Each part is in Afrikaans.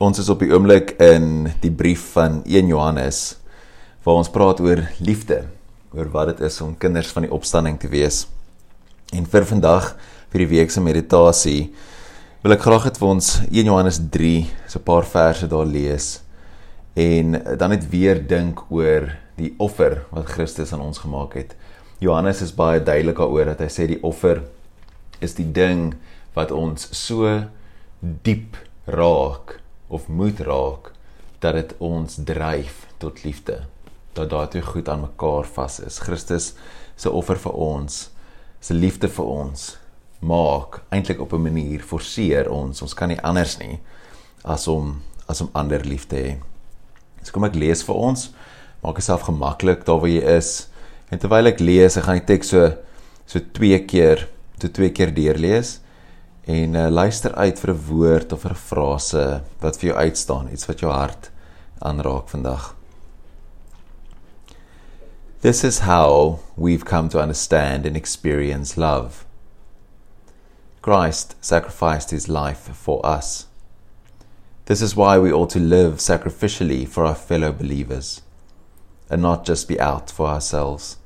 Ons is op die oomblik in die brief van 1 Johannes waar ons praat oor liefde, oor wat dit is om kinders van die opstanding te wees. En vir vandag vir die week se meditasie wil ek graag hê vir ons 1 Johannes 3 so 'n paar verse daar lees en dan net weer dink oor die offer wat Christus aan ons gemaak het. Johannes is baie duidelik daaroor dat hy sê die offer is die ding wat ons so diep raak of moet raak dat dit ons dryf tot liefde. Dat daartoe goed aan mekaar vas is. Christus se offer vir ons se liefde vir ons maak eintlik op 'n manier forceer ons. Ons kan nie anders nie as om as om ander lief te hê. So kom ek lees vir ons. Maak jouself gemaklik daar waar jy is. En terwyl ek lees ek gaan die teks so so twee keer toe twee keer deurlees en uh, luister uit vir 'n woord of 'n frase wat vir jou uitstaan, iets wat jou hart aanraak vandag. This is how we've come to understand and experience love. Christ sacrificed his life for us. This is why we ought to live sacrificially for our fellow believers and not just be out for ourselves.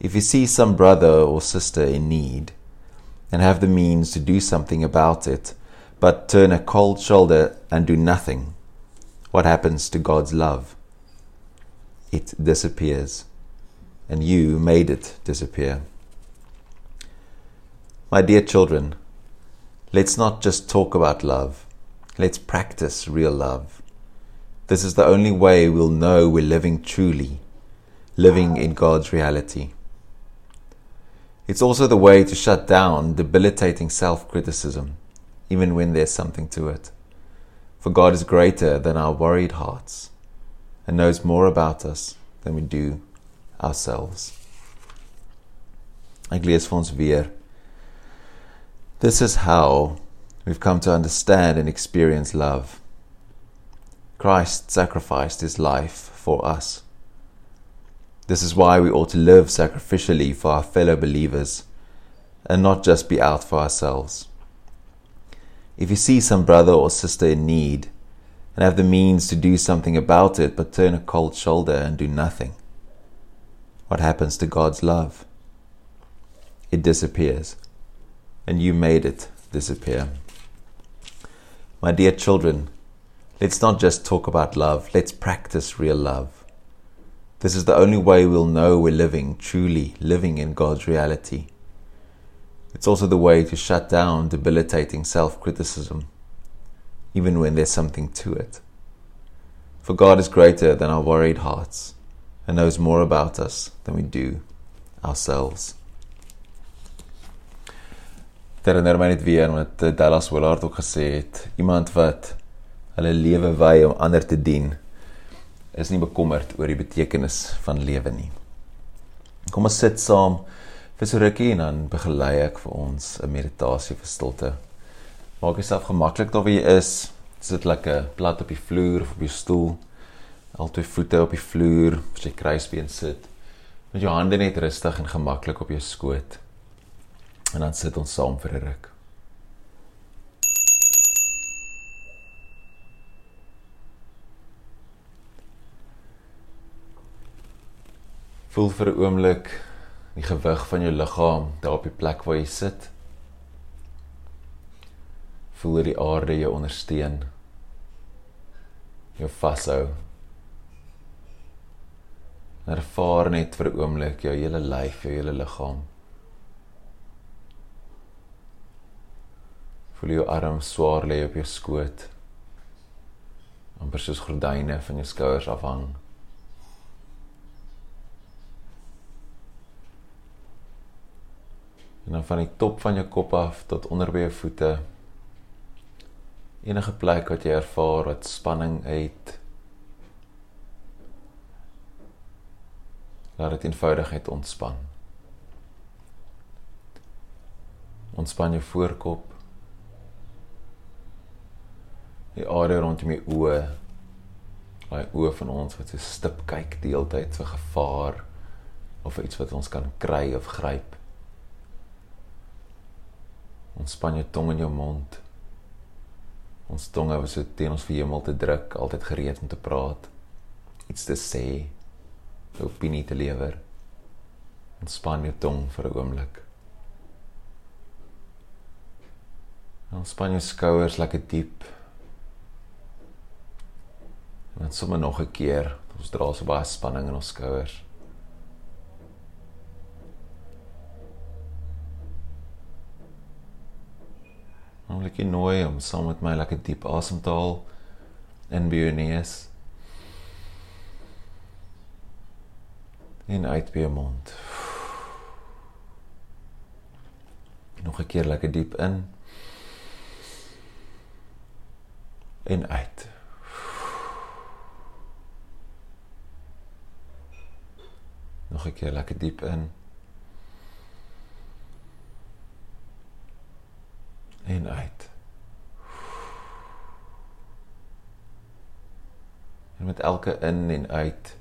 If you see some brother or sister in need, and have the means to do something about it, but turn a cold shoulder and do nothing, what happens to God's love? It disappears, and you made it disappear. My dear children, let's not just talk about love, let's practice real love. This is the only way we'll know we're living truly, living in God's reality. It's also the way to shut down debilitating self criticism, even when there's something to it. For God is greater than our worried hearts and knows more about us than we do ourselves. Ek lees. This is how we've come to understand and experience love. Christ sacrificed his life for us. This is why we ought to live sacrificially for our fellow believers and not just be out for ourselves. If you see some brother or sister in need and have the means to do something about it but turn a cold shoulder and do nothing, what happens to God's love? It disappears, and you made it disappear. My dear children, let's not just talk about love, let's practice real love. This is the only way we'll know we're living, truly living in God's reality. It's also the way to shut down debilitating self criticism, even when there's something to it. For God is greater than our worried hearts and knows more about us than we do ourselves. Dit herinner my net weer wat Dallas Willard ook gesê het, iemand wat hulle lewe wy om ander te dien is nie bekommerd oor die betekenis van lewe nie. Kom ons sit saam vir so rukkie en dan begelei ek vir ons 'n meditasie vir stilte. Maak jouself gemaklik daar waar jy is. Sit lekker plat op die vloer of op jou stoel. Altyd voete op die vloer, as jy kruisbeen sit. Met jou hande net rustig en gemaklik op jou skoot. En dan sit ons saam vir 'n ruk. Voel vir 'n oomblik die gewig van jou liggaam daar op die plek waar jy sit. Voel die aarde jou ondersteun. Jou vashou. Ervaar net vir 'n oomblik jou hele lyf, jou hele liggaam. Voel jou arm swaar lê op jou skoot. amper soos gordyne van jou skouers afhang. En dan van die top van jou kop af tot onder by jou voete. Enige plek wat jy ervaar wat spanning het. Laat dit eenvoudig net ontspan. Ontspan jou voorkop. Die area rondom jou oë. Daai oë van ons wat so stip kyk die hele tyd vir gevaar of iets wat ons kan kry of gryp. Ontspan jou tong in jou mond. Ons tonge was so teen ons verhemel te druk, altyd gereed om te praat, iets te sê, 'n opinie te lewer. Ontspan jou tong vir 'n oomblik. Ontspan jou skouers lekker diep. En sommer nog 'n keer. Ons dra so baie spanning in ons skouers. Jou nooi om saam met my lekker diep asem te haal in by jou neus. En uit by jou mond. Nog 'n keer lekker diep in. En uit. Nog 'n keer lekker diep in. en uit. En met elke in en uit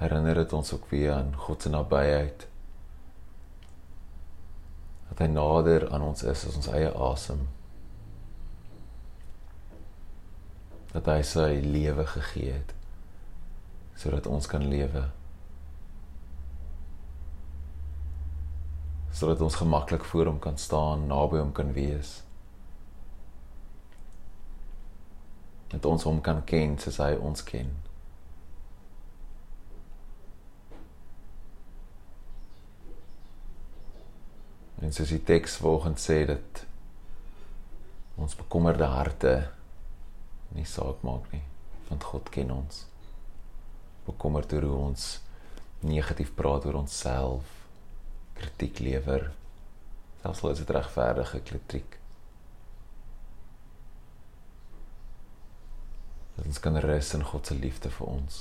herinner dit ons ook weer aan God se nabyheid. Dat hy nader aan ons is as ons eie asem. Dat hy sy lewe gegee het sodat ons kan lewe. sodat ons gemaklik voor hom kan staan, naby hom kan wees. Dat ons hom kan ken soos hy ons ken. En soos die teks volgens sê dat ons bekommerde harte nie saak maak nie, want God ken ons. Bekommerd oor hoe ons negatief praat oor onsself kritiek lewer selfs al is dit regverdige kritiek ons kan rus in God se liefde vir ons.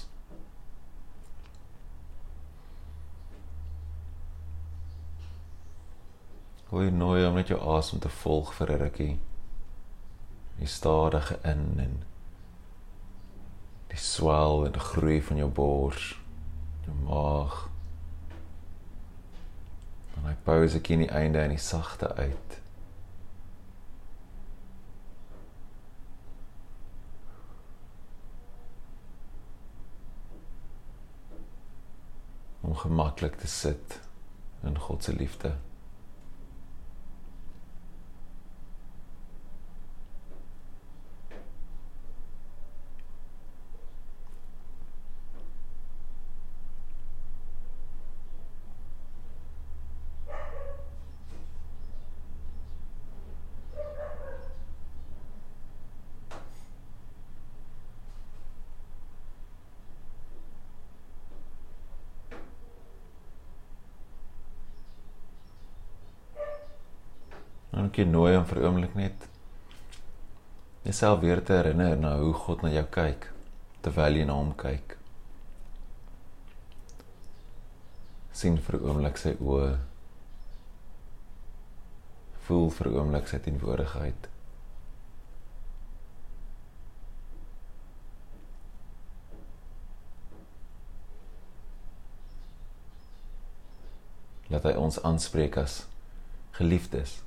Hoe nooi om net jou asem te volg vir 'n rukkie? Die stadige in en die swel en groei van jou bors jou maag. En hy pause ek in die einde en die sagte uit. om gemaklik te sit in God se liefde. Kan jy nooi om vir oomblik net jouself weer te herinner na hoe God na jou kyk terwyl jy na hom kyk. sien vir oomblik sy oë. Voel vir oomblik sy teenwoordigheid. Laat hy ons aanspreek as geliefdes.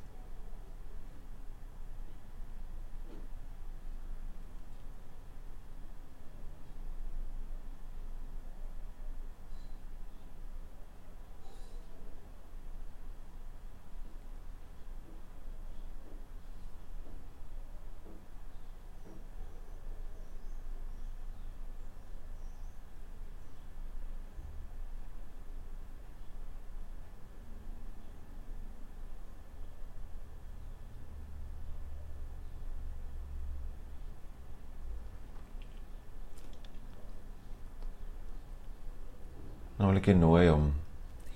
Nou wil ek jou nooi om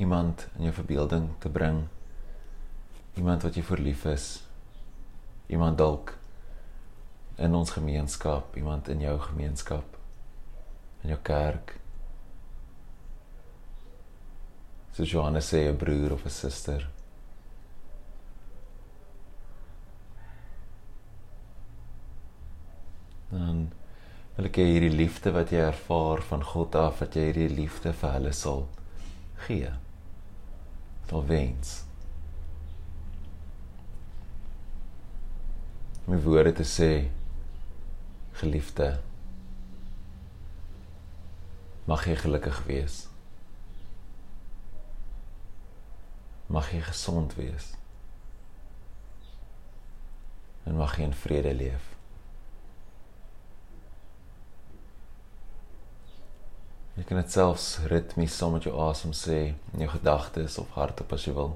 iemand in jou verbeelding te bring. Iemand wat jy vir lief is. Iemand dalk in ons gemeenskap, iemand in jou gemeenskap, in jou kerk. So Johannes sê 'n broer of 'n suster. Dan wil ek hê hierdie liefde wat jy ervaar van God af dat jy hierdie liefde vir hulle sal gee. Sal wens. My woorde te sê Geliefde, mag jy gelukkig wees. Mag jy gesond wees. En mag jy in vrede leef. Jy kan dit selfs ritmies saam met jou asem sê in jou gedagtes of hardop as jy wil.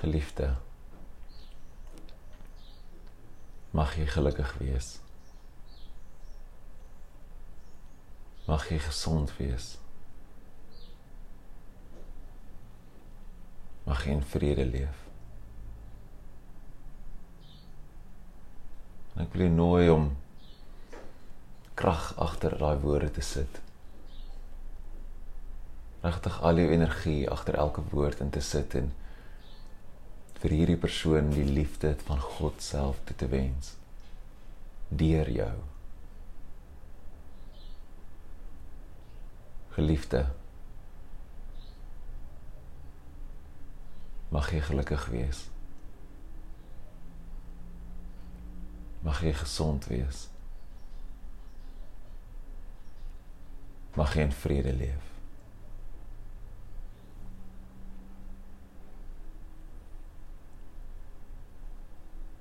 Geliefde. Mag jy gelukkig wees. Mag jy gesond wees. Mag jy in vrede leef. En ek wil jou nooi om krag agter daai woorde te sit. Regtig al jou energie agter elke woord in te sit en vir hierdie persoon die liefde van God self toe te wens deur jou. Geliefde Mag jy gelukkig wees. Mag jy gesond wees. Mag jy in vrede leef.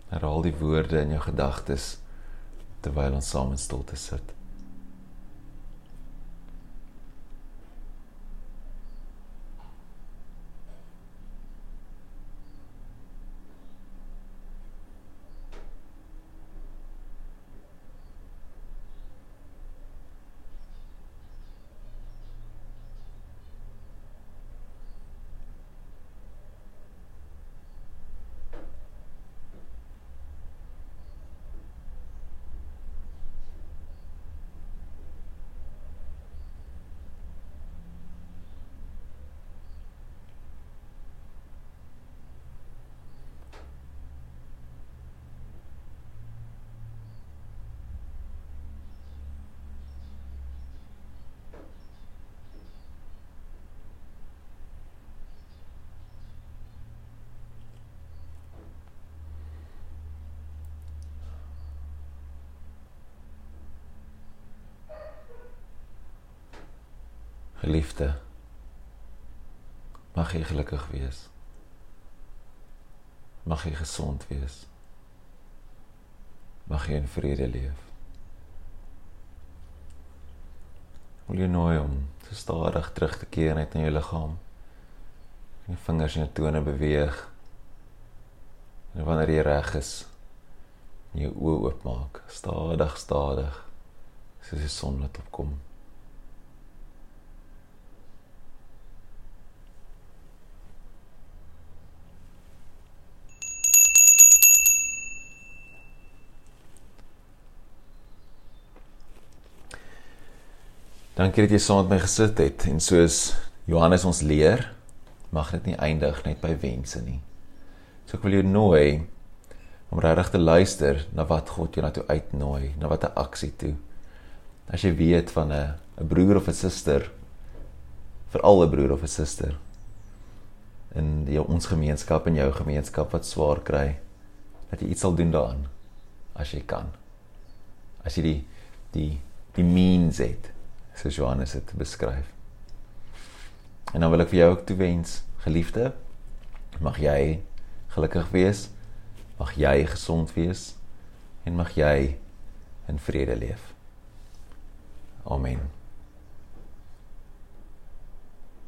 Herhaal die woorde in jou gedagtes terwyl ons saam in stilte sit. Geliefde, mag jy gelukkig wees. Mag jy gesond wees. Mag jy in vrede leef. Wil jy nooi om te stadig terug te keer net in jou liggaam. Jy vingers en jou tone beweeg. En wanneer jy reg is, jou oë oopmaak, stadig, stadig, soos die son wat opkom. Dankie dat jy saam met my gesit het en soos Johannes ons leer, mag dit nie eindig net by wense nie. So ek wil jou nooi om regtig te luister na wat God jou na toe uitnooi, na wat 'n aksie toe. As jy weet van 'n 'n broer of 'n suster, veral 'n broer of 'n suster in die ons gemeenskap en jou gemeenskap wat swaar kry, dat jy iets sal doen daaraan as jy kan. As jy die die die means het soos Johannes dit beskryf. En dan wil ek vir jou ook toewens, geliefde, mag jy gelukkig wees, mag jy gesond wees en mag jy in vrede leef. Amen.